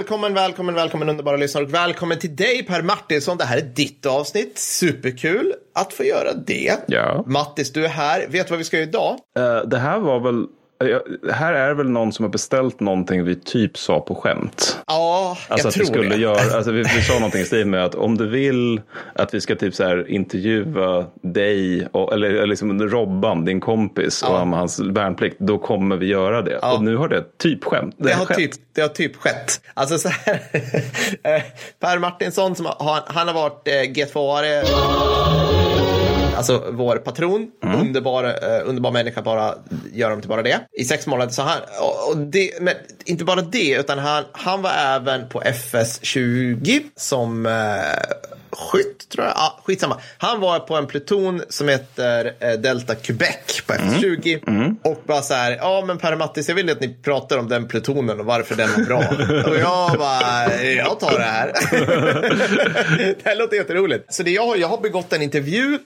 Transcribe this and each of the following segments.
Välkommen, välkommen, välkommen underbara lyssnare och välkommen till dig Per Martinsson. Det här är ditt avsnitt. Superkul att få göra det. Ja. Mattis, du är här. Vet du vad vi ska göra idag? Eh, det här var väl, här är väl någon som har beställt någonting vi typ sa på skämt. Ja, Alltså jag att tror vi skulle det. göra, alltså vi, vi sa någonting i stil med att om du vill att vi ska typ så här intervjua dig, och, eller, eller liksom Robban, din kompis, och om hans värnplikt, då kommer vi göra det. Och nu har det typ skämt. Det är har, typ, det har typ skett. Alltså så här. eh, per Martinsson, som har, han har varit eh, G2-are. Alltså vår patron, Mm. underbar, eh, underbar människa, bara gör dem till bara det. I sex månader. Så han, och, det, men inte bara det, utan han, han var även på FS20 som eh, skytt, tror jag. Ja, skitsamma. Han var på en pluton som heter eh, Delta Quebec på FS20. Och bara så här, ja men Per Mattis, jag vill att ni pratar om den plutonen och varför den var bra. och jag bara, jag tar det här. det här låter jätteroligt. Så det jag har, jag har begått en intervju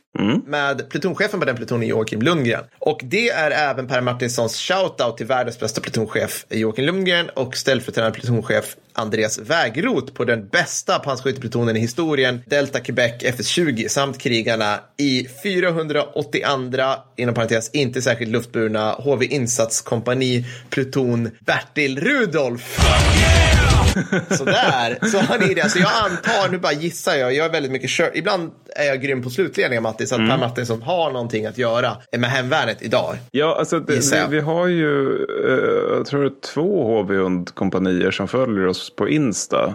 med plutonchefen på den plutonen, Joakim Lundgren. Och det är även Per Martinssons shoutout till världens bästa plutonchef Joakim Lundgren och ställföreträdande plutonchef Andreas Wägroth på den bästa pansarskjuteplutonen i historien, Delta Quebec FS20, samt krigarna i 482, inom parentes inte särskilt luftburna, HV Insatskompani, pluton Bertil Rudolf. Sådär, så har ni det. Så jag antar, nu bara gissar jag, jag är väldigt mycket kör. Ibland är jag grym på slutledningen Mattis, att Per Martinsson har någonting att göra med hemvärnet idag. Ja, alltså det, vi, vi har ju, eh, jag tror det är två HV-kompanier som följer oss på Insta.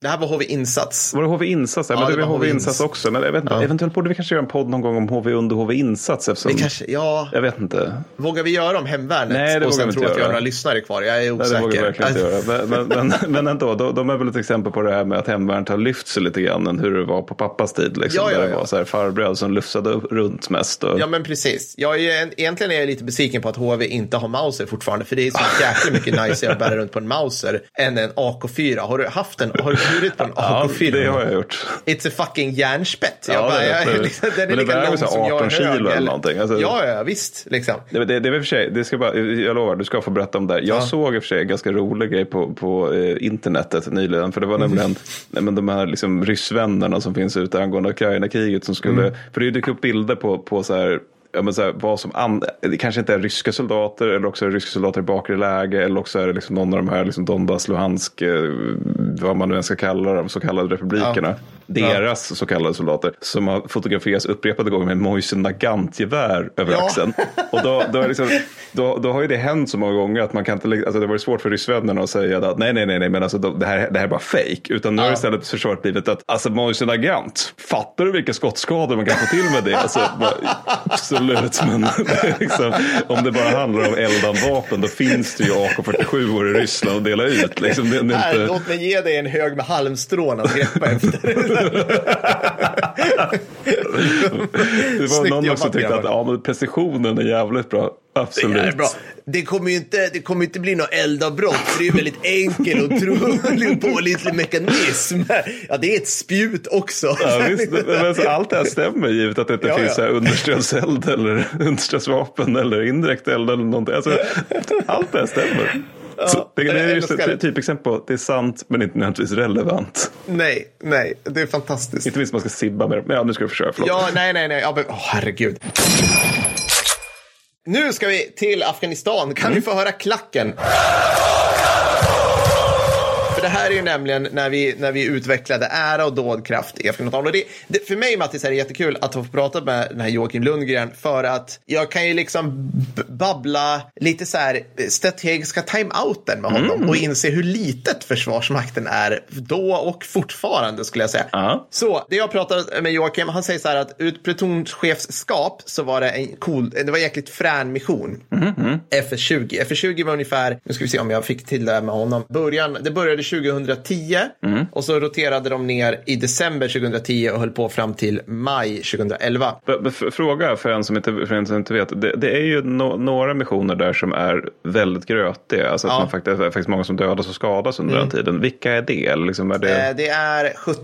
Det här var HV Insats. Var det HV Insats? Ja, Ja, men det var HV Insats också. Men jag vet inte, eventuellt borde vi kanske göra en podd någon gång om HV under HV Insats. Eftersom, Vi kanske, ja, Jag vet inte. vågar vi göra om hemvärnet? Nej, det och vågar sen vi tro inte att vi har göra. några lyssnare kvar. Jag är Nej, det vågar vi osäker. verkligen inte göra. Men, men, men, men ändå, de, de är väl ett exempel på det här med att hemvärnet har lyft sig lite grann än hur det var på pappas tid. Liksom, Ja, ja, det ja. var så här farbröder som lufsade runt mest. Och, Ja men precis. Jag är, en- egentligen är jag lite besviken på att HV inte har Mauser fortfarande. För det är så jäkla mycket nice att bära runt på en Mauser än en AK4. Har du haft en, har du burit på en ja, AK4? det har jag gjort. It's a fucking järnspett. Ja, Jag bara, är jag, liksom, den är lika lång som jag 18 är kilo hög. eller någonting. Alltså- ja, ja, visst. Liksom. Det, det, det är för sig, det ska bara, jag lovar, du ska få berätta om det. här. Jag såg i och för sig en ganska rolig grej på, på eh, internetet nyligen. För det var nämligen nej, men de här liksom, ryssvännerna som finns ute angående Ukraina-kriget. Som skulle, För det dyker upp bilder på, på så här, ja, men så här, vad som an, det kanske inte är ryska soldater eller också är det ryska soldater i bakre läge eller också är det liksom någon av de här liksom Donbass, Luhansk, eh, vad man nu än ska kalla de så kallade republikerna. Deras så kallade soldater som har fotograferats upprepade gånger med Moise Nagant-gevär över Ja. axeln. Och då, då, är liksom, då, då har ju det hänt så många gånger att man kan inte, alltså det varit svårt för ryssvännerna att säga att nej, nej, nej, nej men alltså det, här, det här är bara fake. Utan nu har istället försvaret blivit att alltså Moise Nagant, fattar du vilka skottskador man kan få till med det? Alltså, bara, absolut, men liksom, om det bara handlar om eldanvapen då finns det ju AK47 i Ryssland att dela ut. Liksom, det, det inte... låt mig ge dig en hög med halmstrån att greppa efter. Det var Snyggt någon som tyckte att ja, men precisionen är jävligt bra. Absolut. Det är bra. Det kommer ju inte, det kommer inte bli något eldavbrott, för det är väldigt enkelt och troligt pålitlig mekanism. Ja, det är ett spjut också. Ja, visst, men så allt det här stämmer givet att det inte Ja, finns ja. understödseld eller understödsvapen eller indirekt eld eller någonting. Alltså, allt det här stämmer. så, det, det är just ett typexempel på att det är sant men inte nödvändigtvis relevant. Nej, nej, det är fantastiskt. Inte minst man ska sibba med det. Men ja, nu ska du försöka. Förlåt. Ja, nej, nej, nej. Ja, men, åh, herregud. Nu ska vi till Afghanistan. Kan vi få höra klacken? För det här är ju nämligen när vi, när vi utvecklade ära och dådkraft i Afghanistan. Och det, det, för mig, Mattis, är det jättekul att få prata med den här Joakim Lundgren för att jag kan ju liksom babbla lite så här strategiska time-outen med honom och inse hur litet Försvarsmakten är då och fortfarande skulle jag säga. Ja. Så det jag pratade med Joakim, han säger så här att ur ett plutonchefskap så var det en cool, det var en jäkligt frän mission. FS20. FS20 var ungefär, nu ska vi se om jag fick till det här med honom, början, det började 2010 och så roterade de ner i december 2010 och höll på fram till maj 2011. B- b- f- Fråga för en som inte, för en som inte vet. Det, det är ju no, några missioner där som är väldigt grötiga. Alltså att Ja. man faktiskt, det är faktiskt många som dödas och skadas under den tiden. Vilka är det? Liksom är det... Eh, Det är 70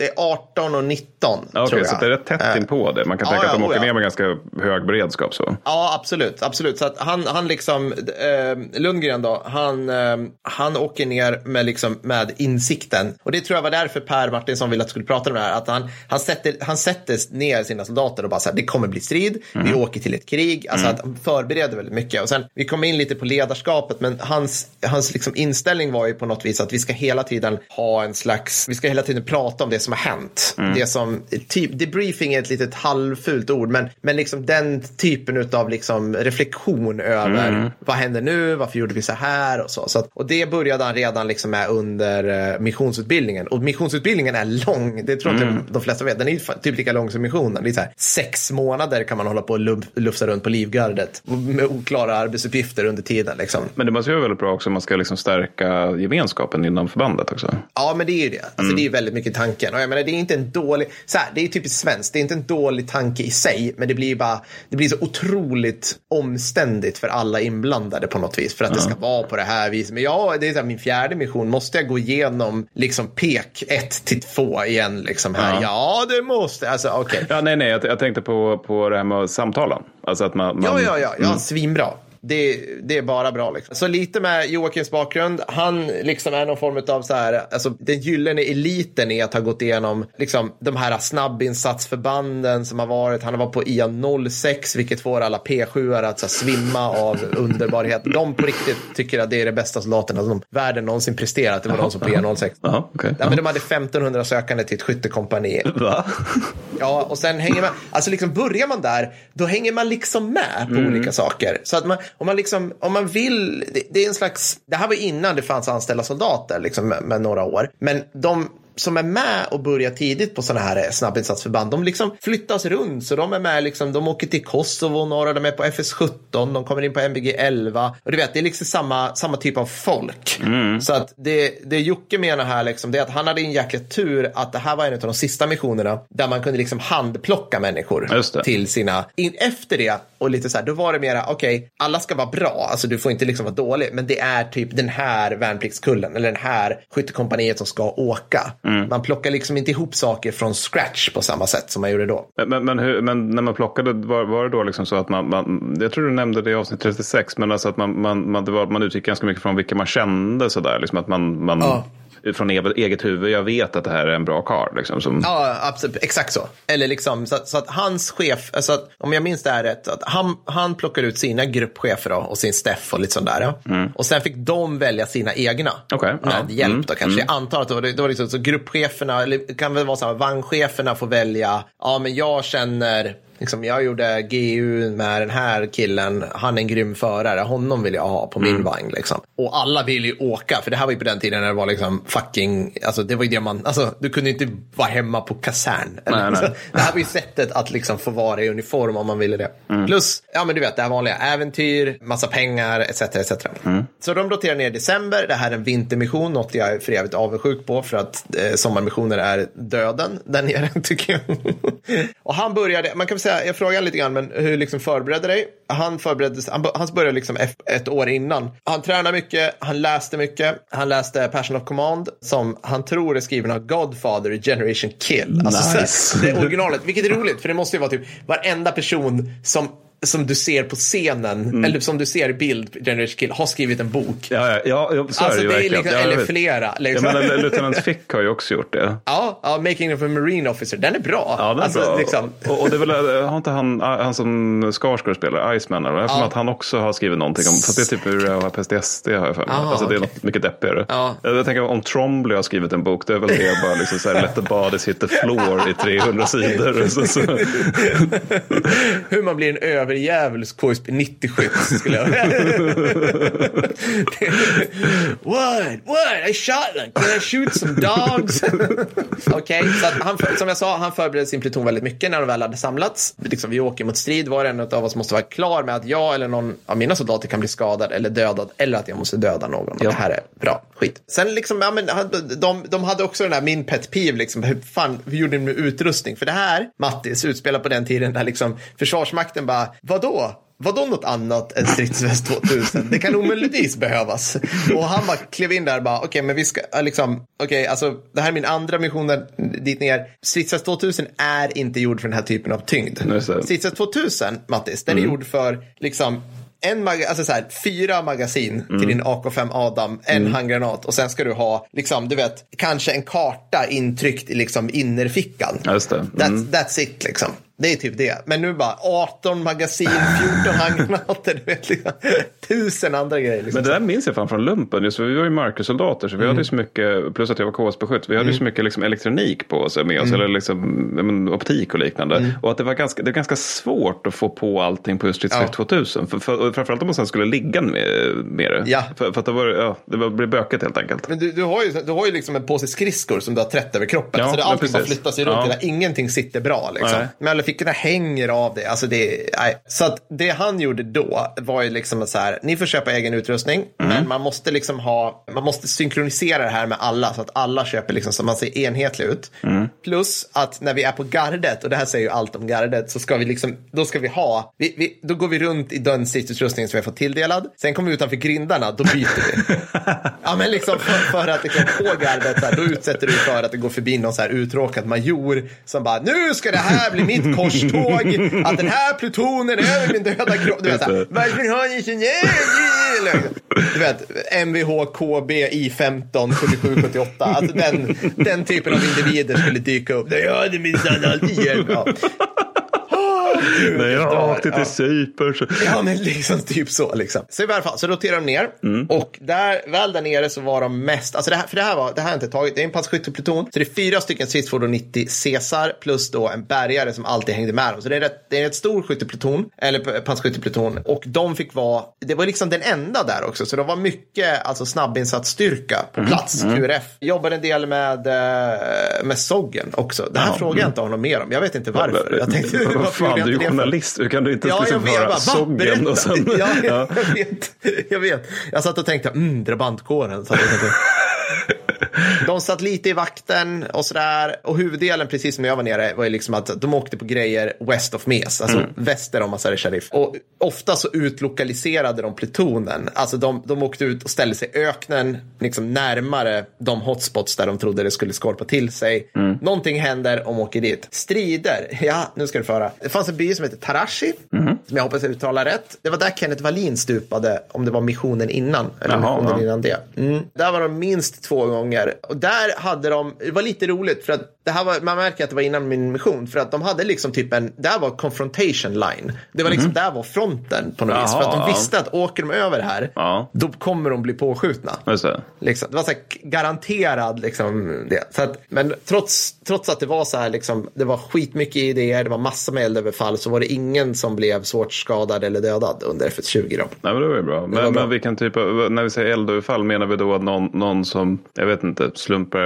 Det är 18 och 19 okay, tror jag. Så det är rätt tätt Eh, inpå det. Man kan ja, tänka att de ja, åker ja. ner med ganska hög beredskap. Så. Ja, absolut. absolut. Så att han, han liksom, eh, Lundgren då, han, eh, han åker ner med, liksom, med insikten. Och det tror jag var därför Per Martinsson ville att skulle prata om det här. Att han, han, sätter, han sätter ner sina soldater och bara så här, det kommer bli strid, vi åker till ett krig. Alltså att han förbereder väldigt mycket. Och sen, vi kommer in lite på ledarskapet, men hans, hans liksom inställning var ju på något vis att vi ska hela tiden ha en slags, vi ska hela tiden prata om det som har hänt. Det som, typ, debriefing är ett litet halvfult ord, men, men liksom den typen av liksom reflektion över vad händer nu, varför gjorde vi så här och så. så att, och det började han redan liksom med under eh, missionsutbildningen. Och missionsutbildningen är lång, det tror jag inte de flesta vet. Den är typ lika lång som missionen. Det är så här, sex månader kan man hålla på och luf- lufsa runt på livgardet med oklara arbetsuppgifter under tiden. Liksom. Men det måste ju vara väldigt bra också om man ska liksom stärka gemenskapen inom förbandet också. Ja, men det är ju det. Alltså, Det är väldigt mycket tanken. Jag menar, det är inte en dålig... Så här, det är typiskt svenskt. Det är inte en dålig tanke i sig, men det blir bara... Det blir så otroligt omständigt för alla inblandade på något vis. För att det ska vara på det här viset. Men ja, det är så här, min fjärde mission. Måste jag gå igenom liksom pek 1 till 2 igen liksom här? Ja, Ja. det måste. Alltså, okej. Ja, nej, nej, jag, jag tänkte på, på det här med att samtala. Alltså att man, man, Ja, ja, ja, ja svinbra. Det, det är bara bra. Liksom. Så lite med Joakims bakgrund. Han liksom är någon form av så här, alltså den gyllene eliten i att ha gått igenom liksom, de här snabbinsatsförbanden som har varit. Han har varit på IA 06, vilket får alla P7 att så här, svimma av underbarhet. De på riktigt tycker att det är det bästa soldaterna som världen någonsin presterat. Det var de som på IA 06. Jaha, okej. Ja, men de hade 1500 sökande till ett skyttekompani. Va? Ja, och sen hänger man, alltså liksom börjar man där, då hänger man liksom med på olika saker. Så att man, om man liksom, om man vill, det, det är en slags, det här var innan det fanns anställda soldater liksom med, med några år. Men de som är med och börjar tidigt på sådana här snabbinsatsförband, de liksom flyttas runt. Så de är med, liksom, de åker till Kosovo, några de är på FS17, de kommer in på MBG 11. Och du vet, det är liksom samma, samma typ av folk. Så att det, det Jocke menar här, liksom, det är att han hade en jäkla tur att det här var en av de sista missionerna där man kunde liksom handplocka människor till sina, in, efter det och lite så här, då var det mera, okej, alla ska vara bra, alltså du får inte liksom vara dålig, men det är typ den här värnpliktskullen eller den här skyttekompaniet som ska åka. Man plockar liksom inte ihop saker från scratch på samma sätt som man gjorde då. Men, men, hur, men när man plockade, var, var det då liksom så att man, man, jag tror du nämnde det i avsnitt 36, men alltså att man, man, man, det var, man utgick ganska mycket från vilka man kände sådär, liksom att man, man Ja. Från eget, huvud, jag vet att det här är en bra karl. Liksom, som, Ja, absolut. Exakt så. Eller liksom, så, att- så att hans chef, alltså att, om jag minns det här rätt, att han, han plockar ut sina gruppchefer då, och sin Steff och lite sånt där. Ja. Och sen fick de välja sina egna. Okej, med ja. hjälp Mm, då kanske. Jag antar att det var, det var liksom, så gruppcheferna, eller kan väl vara så här, vagncheferna får välja, ja men jag känner, Liksom, jag gjorde GU med den här killen, han är en grym förare, honom vill jag ha på min vagn. Liksom. Och alla vill ju åka, för det här var ju på den tiden när det var liksom fucking, alltså det var ju det man, alltså du kunde inte vara hemma på kasern. Nej, nej. Det här var ju sättet att liksom få vara i uniform om man ville det. Plus, ja men du vet, det här vanliga äventyr, massa pengar, etc. etc. Så de roterar ner i december, det här är en vintermission, något jag är för jävligt avundsjuk på för att eh, sommarmissioner är döden där nere tycker jag. och han började, man kan väl säga, jag frågade lite grann, men hur liksom förberedde dig? Han förberedde sig- han, han började liksom ett, ett år innan. Han tränade mycket, han läste mycket, han läste Passion of Command som han tror är skriven av Godfather i Generation Kill. Alltså, Nice. så, det är originalet, vilket är roligt för det måste ju vara typ varenda person som som du ser på scenen, eller som du ser i bild, Generation Kill, har skrivit en bok. Ja, ja, ja, ja, så alltså är det det ju liksom, Ja, eller vet. flera. Ja, Liksom. men Lieutenant Fick har ju också gjort det. Ja, ja, Making of a Marine Officer, den är bra. Ja, det är alltså, bra. Liksom, Och, och det är väl, har inte han, han som Skarsgård spelar, Iceman, eller? Mig att han också har skrivit någonting om, för det är typ ur PSTSD har jag för mig. Alltså det är något mycket deppigare. Ja. Jag tänker om Trombley har skrivit en bok, det är väl det bara liksom så här, let the bodies hit the floor i 300 sidor. Så, så. hur man blir en överjävulsk KSB 90-skytt skulle jag What? What? I shot them. Can I shoot some dogs? Okej, så han, som jag sa, han förberedde sin pluton väldigt mycket när de väl hade samlats. Liksom, vi åker mot strid. Var och en av oss måste vara klar med att jag eller någon av mina soldater kan bli skadad eller dödad eller att jag måste döda någon. Och Det här är bra skit. Sen liksom, ja, men, de, de hade också den här min pet peeve, liksom, hur fan, hur gjorde ni med utrustning? För det här, Mattis, utspelar på den tiden där liksom Försvarsmakten bara, vadå? vadå något annat än stridsväst 2000? Det kan omöjligtvis behövas. Och han bara klev in där och bara, okej, okay, men vi ska, liksom, okej, okay, alltså det här är min andra mission där, dit ner. Stridsväst 2000 är inte gjord för den här typen av tyngd. Stridsväst 2000, Mattis, den är mm. gjord för, liksom, en mag alltså så här, fyra magasin mm. till din AK5 Adam, en mm. handgranat och sen ska du ha, liksom, du vet, kanske en karta intryckt i liksom innerfickan. Just det. Mm. That's, that's it liksom. Det är typ det. Men nu bara 18 magasin, 14 handgranater, du vet, liksom, tusen andra grejer. Liksom. Men det där minns jag fan från lumpen. Just, vi var ju markersoldater så vi mm. hade så mycket, plus att jag var KSB-skytt, vi hade mm. så mycket liksom, elektronik på oss med oss, mm. eller liksom, optik och liknande. Mm. Och att det var, ganska, det var ganska svårt att få på allting på just Stridsvakt ja. 2000. För, för, framförallt om man sen skulle ligga med, med det. Ja. För, för att det, var, ja, det var, blev bökigt helt enkelt. Men du, du, har ju, du har ju liksom en påse skridskor som du har trätt över kroppen. Ja, så det, allting bara flyttar sig runt. Ja. Ingenting sitter bra. Liksom. Men fickorna hänger av det. Alltså det nej. Så att det han gjorde då var ju liksom så här, ni får köpa egen utrustning, mm. men man måste liksom ha, man måste synkronisera det här med alla så att alla köper liksom så man ser enhetlig ut. Mm. Plus att när vi är på gardet, och det här säger ju allt om gardet, så ska vi liksom, då ska vi ha, vi, vi, då går vi runt i den stridsutrustning som vi har fått tilldelad. Sen kommer vi utanför grindarna, då byter vi. ja men liksom för, för att liksom på gardet, så här, då utsätter du för att det går förbi någon så här uttråkad major som bara, nu ska det här bli mitt korståg att den här plutonen över min döda kropp. Du vet, såhär, varför har ni så Du vet, Mvh KB I15 7778. Alltså den, den typen av individer skulle dyka upp. Det hade minsann alltid hjälpt. Ja. När jag åkte till Cypern. Så... Ja, men liksom typ så. Liksom. Så i alla fall så roterar de ner. Mm. Och där, väl där nere så var de mest, alltså det här, för det här, var, det här har jag inte tagit, det är en pansarskjutepluton. Så det är fyra stycken stridsfordon 90 Caesar plus då en bärgare som alltid hängde med dem. Så det är, rätt, det är en rätt stor skyttepluton, eller pansarskjutepluton. Och de fick vara, det var liksom den enda där också. Så de var mycket alltså snabbinsatsstyrka på mm. plats, mm. QRF. Jobbade en del med, eh, med Soggen också. Det här ja, frågar jag inte honom mer om. Jag vet inte varför. Jag tänkte, varför du är journalist, hur kan du inte ja, liksom höra sången och sen... Ja, ja, jag vet. Jag vet. Jag satt och tänkte, mm, drabantkåren. Så jag tänkte, de satt lite i vakten och sådär. Och huvuddelen, precis som jag var nere, var ju liksom att de åkte på grejer west of Mes, alltså mm. väster om Masari Sharif. Och ofta så utlokaliserade de plutonen. Alltså de, de åkte ut och ställde sig i öknen, liksom närmare de hotspots där de trodde det skulle skorpa till sig. Mm. Någonting händer, de åker dit. Strider, ja, nu ska du föra. Det fanns en by som heter Tarashi, mm. som jag hoppas jag uttalar rätt. Det var där Kenneth Wallin stupade, om det var missionen innan. Eller Jaha, missionen ja. innan det. Mm. Där var de minst två gånger och där hade de, det var lite roligt för att det här var, man märker att det var innan min mission för att de hade liksom typ en, där var confrontation line. Det var liksom, mm. där var fronten på något Jaha, vis. För att de visste att åker de över här, ja. då kommer de bli påskjutna. Det. Liksom, det var så här garanterad liksom det. Så att, men trots, trots att det var så här liksom, det var skitmycket idéer, det var massor med eldöverfall så var det ingen som blev svårt skadad eller dödad under FS20 då. Nej men det var ju bra. Men, bra. men vi kan typ, när vi säger eldöverfall menar vi då att någon, någon som, jag vet inte, slumpar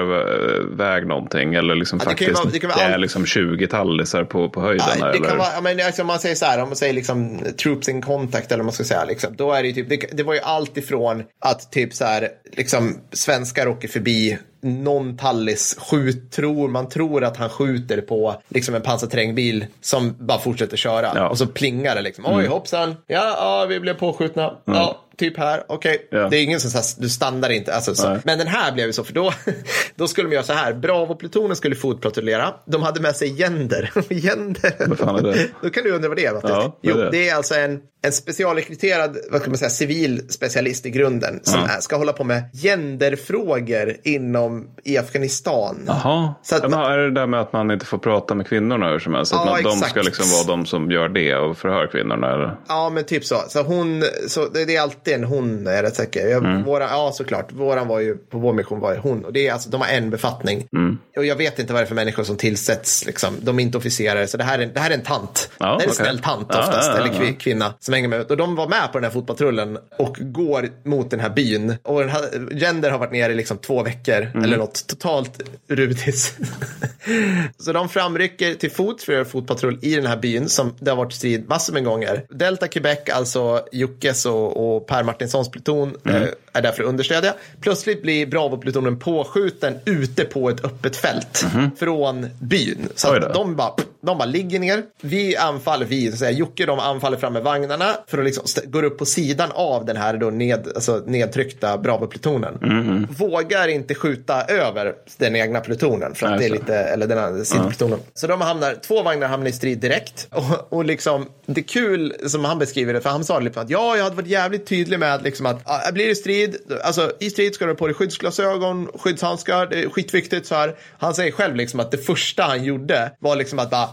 iväg någonting eller liksom ja, faktiskt vara, det kan vara är liksom 20-tallisar på, på höjden. Ja, det eller? kan vara, men, alltså, om man säger så här, om man säger liksom troops in contact eller vad man ska säga, liksom, då är det typ, det, det var ju allt ifrån att typ så här, liksom svenskar åker förbi någon tallis skjut, tror, man tror att han skjuter på liksom en pansarterrängbil som bara fortsätter köra. Ja. Och så plingar det liksom. Oj, mm. hoppsan. Ja, ja, vi blev påskjutna. Mm. Ja, typ här, okej. Okay. Ja. Det är ingen som säger, du stannar inte. Alltså, Men den här blev ju så, för då, då skulle de göra så här. Bravo-plutonen skulle fotpatrullera. De hade med sig gender. gender. Vad fan är det? då kan du undra vad det är. Ja, det är jo, det. det är alltså en, en specialrekryterad, vad ska man säga, civil specialist i grunden som ja. ska hålla på med genderfrågor inom i Afghanistan. Jaha, så att, är det där med att man inte får prata med kvinnorna hur som helst? Ja, att man, de ska liksom vara de som gör det och förhör kvinnorna? Eller? Ja, men typ så. Så hon, så det, det är alltid alltid en hon, är jag rätt säker. Jag, mm. våra, ja, såklart. Våran var ju, på vår mission var ju hon. Och det är alltså, de har en befattning. Mm. Och jag vet inte vad det är för människor som tillsätts. Liksom. De är inte officerare. Så det här är, det här är en tant. Ja, det är en okay. snäll tant oftast. Ja, ja, eller kvinna som hänger med. Och de var med på den här fotpatrullen och går mot den här byn. Och den här, Gender har varit nere i liksom två veckor. Mm. Eller något totalt rutis. så de framrycker till fot för att göra fotpatrull i den här byn. Som det har varit strid massor med gånger. Delta Quebec, alltså Jockes och, och Per Martinssons pluton mm. eh, är där för att understödja. Plötsligt blir Bravo-plutonen påskjuten ute på ett öppet fält mm. från byn. Så att de bara de bara ligger ner. Vi anfaller, vi, så säga, Jocke de anfaller fram med vagnarna för att liksom gå upp på sidan av den här då ned, alltså nedtryckta Bravo-plutonen. Mm. Vågar inte skjuta över den egna plutonen för att det är lite, eller den här sidoplutonen. Så de hamnar, två vagnar hamnar i strid direkt. Och, och liksom, det är kul som han beskriver det, för han sa liksom att ja, jag hade varit jävligt tydlig med liksom att ja, blir det strid, alltså i strid ska du ha på dig skyddsglasögon, skyddshandskar, det är skitviktigt så här. Han säger själv liksom att det första han gjorde var liksom att bara,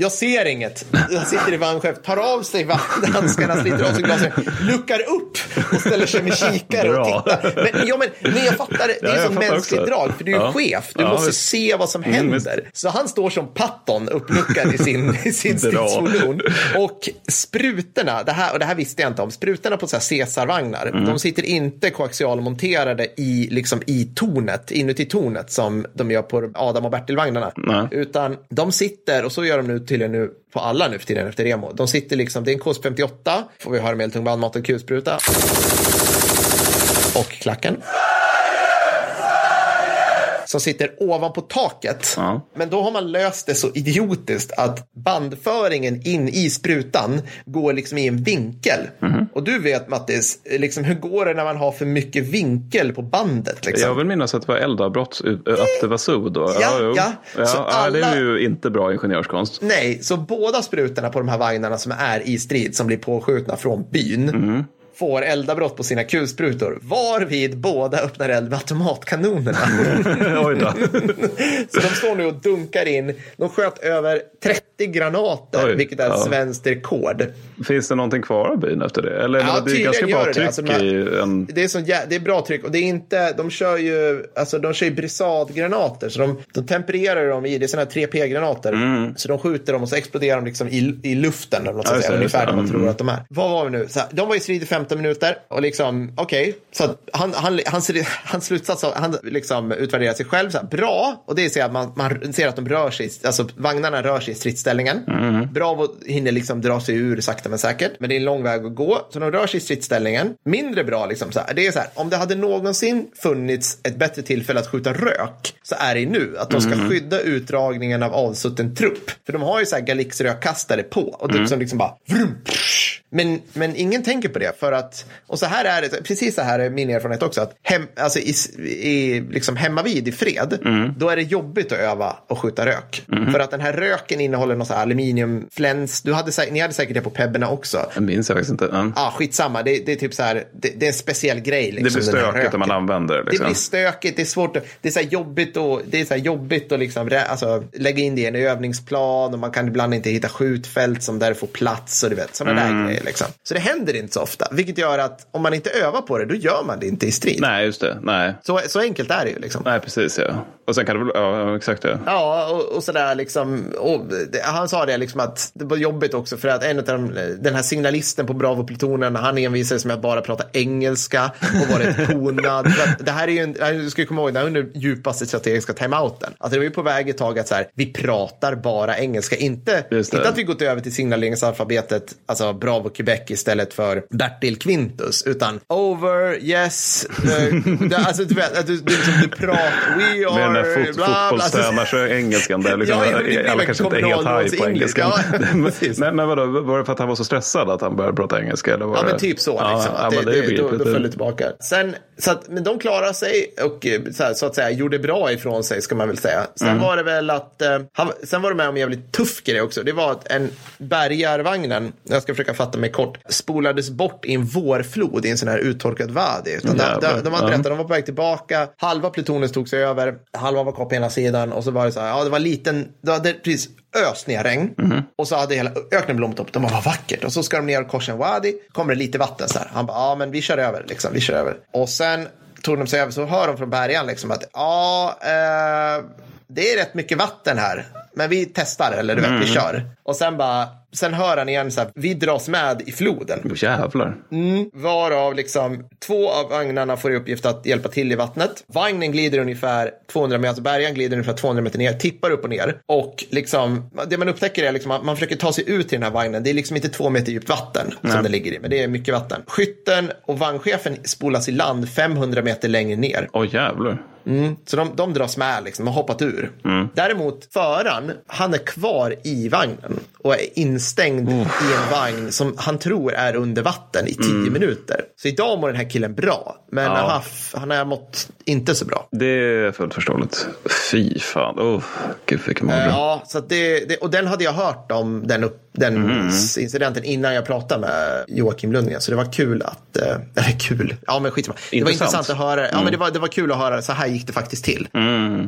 jag ser inget. Jag sitter i vagnchef, tar av sig handskarna, sliter av sig glasögon, luckar upp och ställer sig med kikare och tittar. Men, ja, men, men jag fattar, det Ja, är jag som mänskligt också. drag, för du är Ja. chef. Du Ja, måste visst. se vad som Mm, händer. Så han står som Patton uppluckad i sin, i sin stridsfordon. Och sprutorna, det här, och det här visste jag inte om, sprutorna på Caesarvagnar, Mm. de sitter inte koaxialmonterade i, liksom, i tornet, inuti tornet som de gör på Adam och Bertil-vagnarna. Utan de sitter, och så gör de nu tydligen nu på alla nu för tiden efter Remo. De sitter liksom, det är en KS58, får vi höra medeltung och kulspruta. Och klacken. Som sitter ovanpå taket. Ja. Men då har man löst det så idiotiskt att bandföringen in i sprutan går liksom i en vinkel. Mhm. Och du vet Mattis, liksom, hur går det när man har för mycket vinkel på bandet? Liksom? Jag vill minnas att det var eldavbrott, att det var så då. Ja, ja. ja, Så ja, Det alla- är ju inte bra ingenjörskonst. Nej, så båda sprutorna på de här vagnarna som är i strid, som blir påskjutna från byn, Mhm. Får eldavbrott på sina kulsprutor, varvid båda öppnar eld med automatkanonerna. Så de står nu och dunkar in. De sköt över 30 granater, Oj, vilket är ja. svenskt rekord. Finns det någonting kvar av byn efter det? Eller Ja, det är ganska bra det. tryck Alltså, de här- i en... Det är, så jä- det är bra tryck och det är inte, de kör ju, alltså de kör ju brisadgranater så de, de tempererar dem i, det är sådana här 3P-granater. Så de skjuter dem och så exploderar de liksom i, i luften eller något Mm. Ja, sånt just ungefär där man Mm. tror att de är. Vad var vi nu? Så här, de var i strid i 15 minuter och liksom, okej, så att han, han, hans, hans slutsats, han liksom utvärderar sig själv så här, bra, och det är så att man, man ser att de rör sig, alltså vagnarna rör sig i stridsställningen. Mm. Bravo hinner liksom dra sig ur sakta men säkert, men det är en lång väg att gå, så de rör sig i stridsställningen. Mindre bra liksom, så här, det är så här, om det hade någonsin funnits ett bättre tillfälle att skjuta rök, så är det nu, att de ska Mm. skydda utdragningen av avsutten trupp. För de har ju så här Galix-rökkastare på, och det Mm. liksom, liksom bara vrum, psh. Men, men ingen tänker på det för att, och så här är det, precis så här är min erfarenhet också, att hem, alltså i, i liksom hemma vid i fred, Mm. då är det jobbigt att öva och skjuta rök. För att den här röken innehåller någon så här aluminiumfläns, du hade, ni hade säkert det på pebberna också. Jag minns jag faktiskt inte. Ja. Ja, skitsamma. Det, det är typ så här, det, det är en speciell grej. Liksom, Det blir stökigt om man använder det. Det Liksom. blir stökigt, det är svårt, att- det är så jobbigt, och, det är så jobbigt att liksom, alltså, lägga in det i en övningsplan och man kan ibland inte hitta skjutfält som där får plats och du vet, sådana Mm. där grejer. Liksom. Så det händer inte så ofta, vilket gör att om man inte övar på det, då gör man det inte i strid. Nej, just det. Nej. Så, så enkelt är det ju. Liksom. Nej, precis ja. Och sen kan det väl, ja exakt ja. Ja, och, och sådär liksom. Och det, han sa det liksom att det var jobbigt också för att en av de, den här signalisten på Bravo-plutonen, han envisades med att bara prata engelska och var rätt att det här är ju en, du ska komma ihåg, det här är den djupaste strategiska timeouten. Alltså det var ju på väg ett tag att så här, vi pratar bara engelska. Inte, det. inte att vi gått över till signaleringsalfabetet, alltså Bravo Quebec istället för Bertil Quintus, utan over, yes, uh, alltså du vet, du, du, liksom, du pratar, we Med den are, där fot, bla, bla, alltså, fotbollstränars-engelskan där. Liksom, Ja, det alla kanske inte är helt high på engelskan. Ja, men, men, vadå, var det för att han var så stressad att han började prata engelska? Eller var Ja, det... men typ så. Liksom, Ja, det, det, det, då, då föll det tillbaka. Sen, så att, men de klarade sig och eh, så, här, så att säga gjorde bra ifrån sig, ska man väl säga. Sen Mm. var det väl att, eh, han, sen var det med om en jävligt tuff grej också. Det var att en bärgarvagnen, jag ska försöka fatta mig kort, spolades bort i en vårflod i en sån här uttorkad vadi. Utan de, Jävlar. de, de hade Ja. de var på väg tillbaka, halva plutonen stod sig över, halva var kvar på ena sidan och så var det så här, ja det var liten, det hade precis öst ner regn Mhm. och så hade hela öknen blommat upp. De bara, vad vackert. Och så ska de ner och korsa en wadi, kommer det lite vatten så här. Han bara, ja men vi kör över, liksom, vi kör över. Och sen tog de sig över, så hör de från bärgaren liksom att, ja, eh, det är rätt mycket vatten här. Men vi testar, eller du vet, Mm. vi kör. Och sen bara, sen hör han igen så här, vi dras med i floden. Åh, Jävlar. Varav liksom två av vagnarna får i uppgift att hjälpa till i vattnet. Vagnen glider ungefär 200 meter, bärgaren glider ungefär 200 meter ner, tippar upp och ner. Och liksom, det man upptäcker är liksom att man försöker ta sig ut till den här vagnen. Det är liksom inte två meter djupt vatten som det ligger i, men det är mycket vatten. Skytten och vagnchefen spolas i land 500 meter längre ner. Åh jävlar. Så de, de dras med, liksom, har hoppat ur. Däremot föraren han, han är kvar i vagnen och är instängd i en vagn som han tror är under vatten i tio Mm. minuter. Så idag mår den här killen bra, men Ja. han, han har mått inte så bra. Det är fullt förståeligt. Fy fan. Oh, gud vilken mardröm. Ja, så det, det, och den hade jag hört om, den, upp, den Mm. incidenten, innan jag pratade med Joakim Lundgren. Så det var kul att, eh, eller kul, ja men skitsamma. Det var Intressant. att höra, ja men det var, det var kul att höra, så här gick det faktiskt till.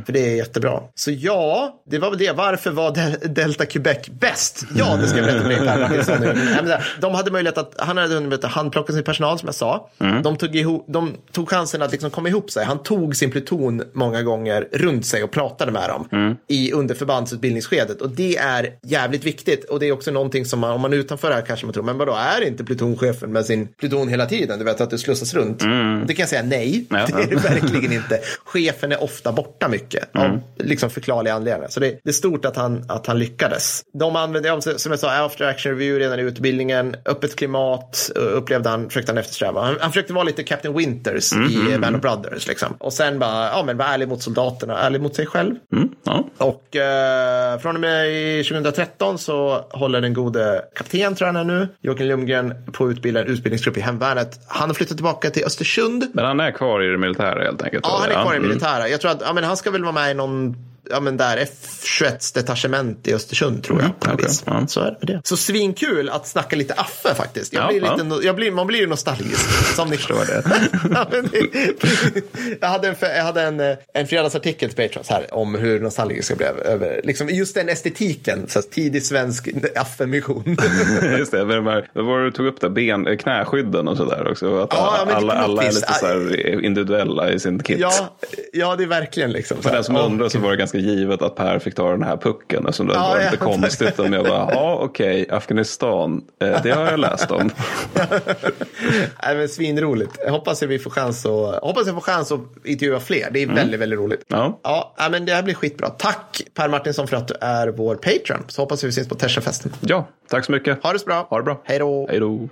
För det är jättebra. Så ja, det var väl det. Varför var Del- Delta Quebec bäst? Ja, det ska jag berätta för dig Per så här, De hade möjlighet att, han hade att handplocka sin personal som jag sa. De, tog ihop, de tog chansen att liksom komma ihop sig. Han tog sin pluton många gånger runt sig och pratade med dem i underförbandsutbildningsskedet. Och det är jävligt viktigt. Och det är också någonting som man, om man är utanför det här kanske man tror, men vadå, är inte plutonchefen med sin pluton hela tiden? Du vet att det slussas runt. Och det kan jag säga nej, Ja, det är det ja. verkligen inte. Chefen är ofta borta mycket av liksom förklarliga anledningar. Så det, det är stort att han, att han lyckades. De använde, som jag sa, after action review redan i utbildningen. Öppet klimat eh, upplevde han, försökte han eftersträva. Han, han försökte vara lite Captain Winters i Band of Brothers. Liksom. Och sen bara, ja men var ärlig mot soldaterna, ärlig mot sig själv. Mm, ja. Och eh, från och med i 2013 så håller den gode kapten, tror jag han är nu, Joakim Lundgren, på utbilda en utbildningsgrupp i hemvärnet. Han har flyttat tillbaka till Östersund. Men han är kvar i det militära helt enkelt? Ja, han är kvar i Mm. militära. Jag tror att ja, men han ska väl vara med i någon Ja men där F21 detachement i Östersund tror jag. På okej, vis. ja. Så är det med. Så svinkul att snacka lite Affe faktiskt. Jag Ja, blir ja. lite, jag blir, man blir ju nostalgisk. Som ni förstår det. jag hade, en, jag hade en, eh, en fredagsartikel till Patrons här om hur nostalgisk jag blev över liksom, just den estetiken. Så tidig svensk Affe-mission. Just det, men de här, vad var det du tog upp där? Ben, eh, knäskydden och sådär också. Att Ja, alla, något alla är lite så individuella i sin kit. ja, ja, det är verkligen liksom. För den som ja. undrar så var det ganska givet att Per fick ta den här pucken. Eftersom det Ja, var ja. lite konstigt om jag bara, ja okej, Afghanistan, eh, det har jag läst om. Nej, men svinroligt. Jag hoppas att vi får chans att, hoppas jag får chans att intervjua fler. Det är väldigt, väldigt roligt. Ja. Ja, men det här blir skitbra. Tack Per Martinsson för att du är vår Patreon. Så hoppas vi syns på Tersafesten. Ja, tack så mycket. Ha det så bra. Ha det bra. Hej då. Hej då.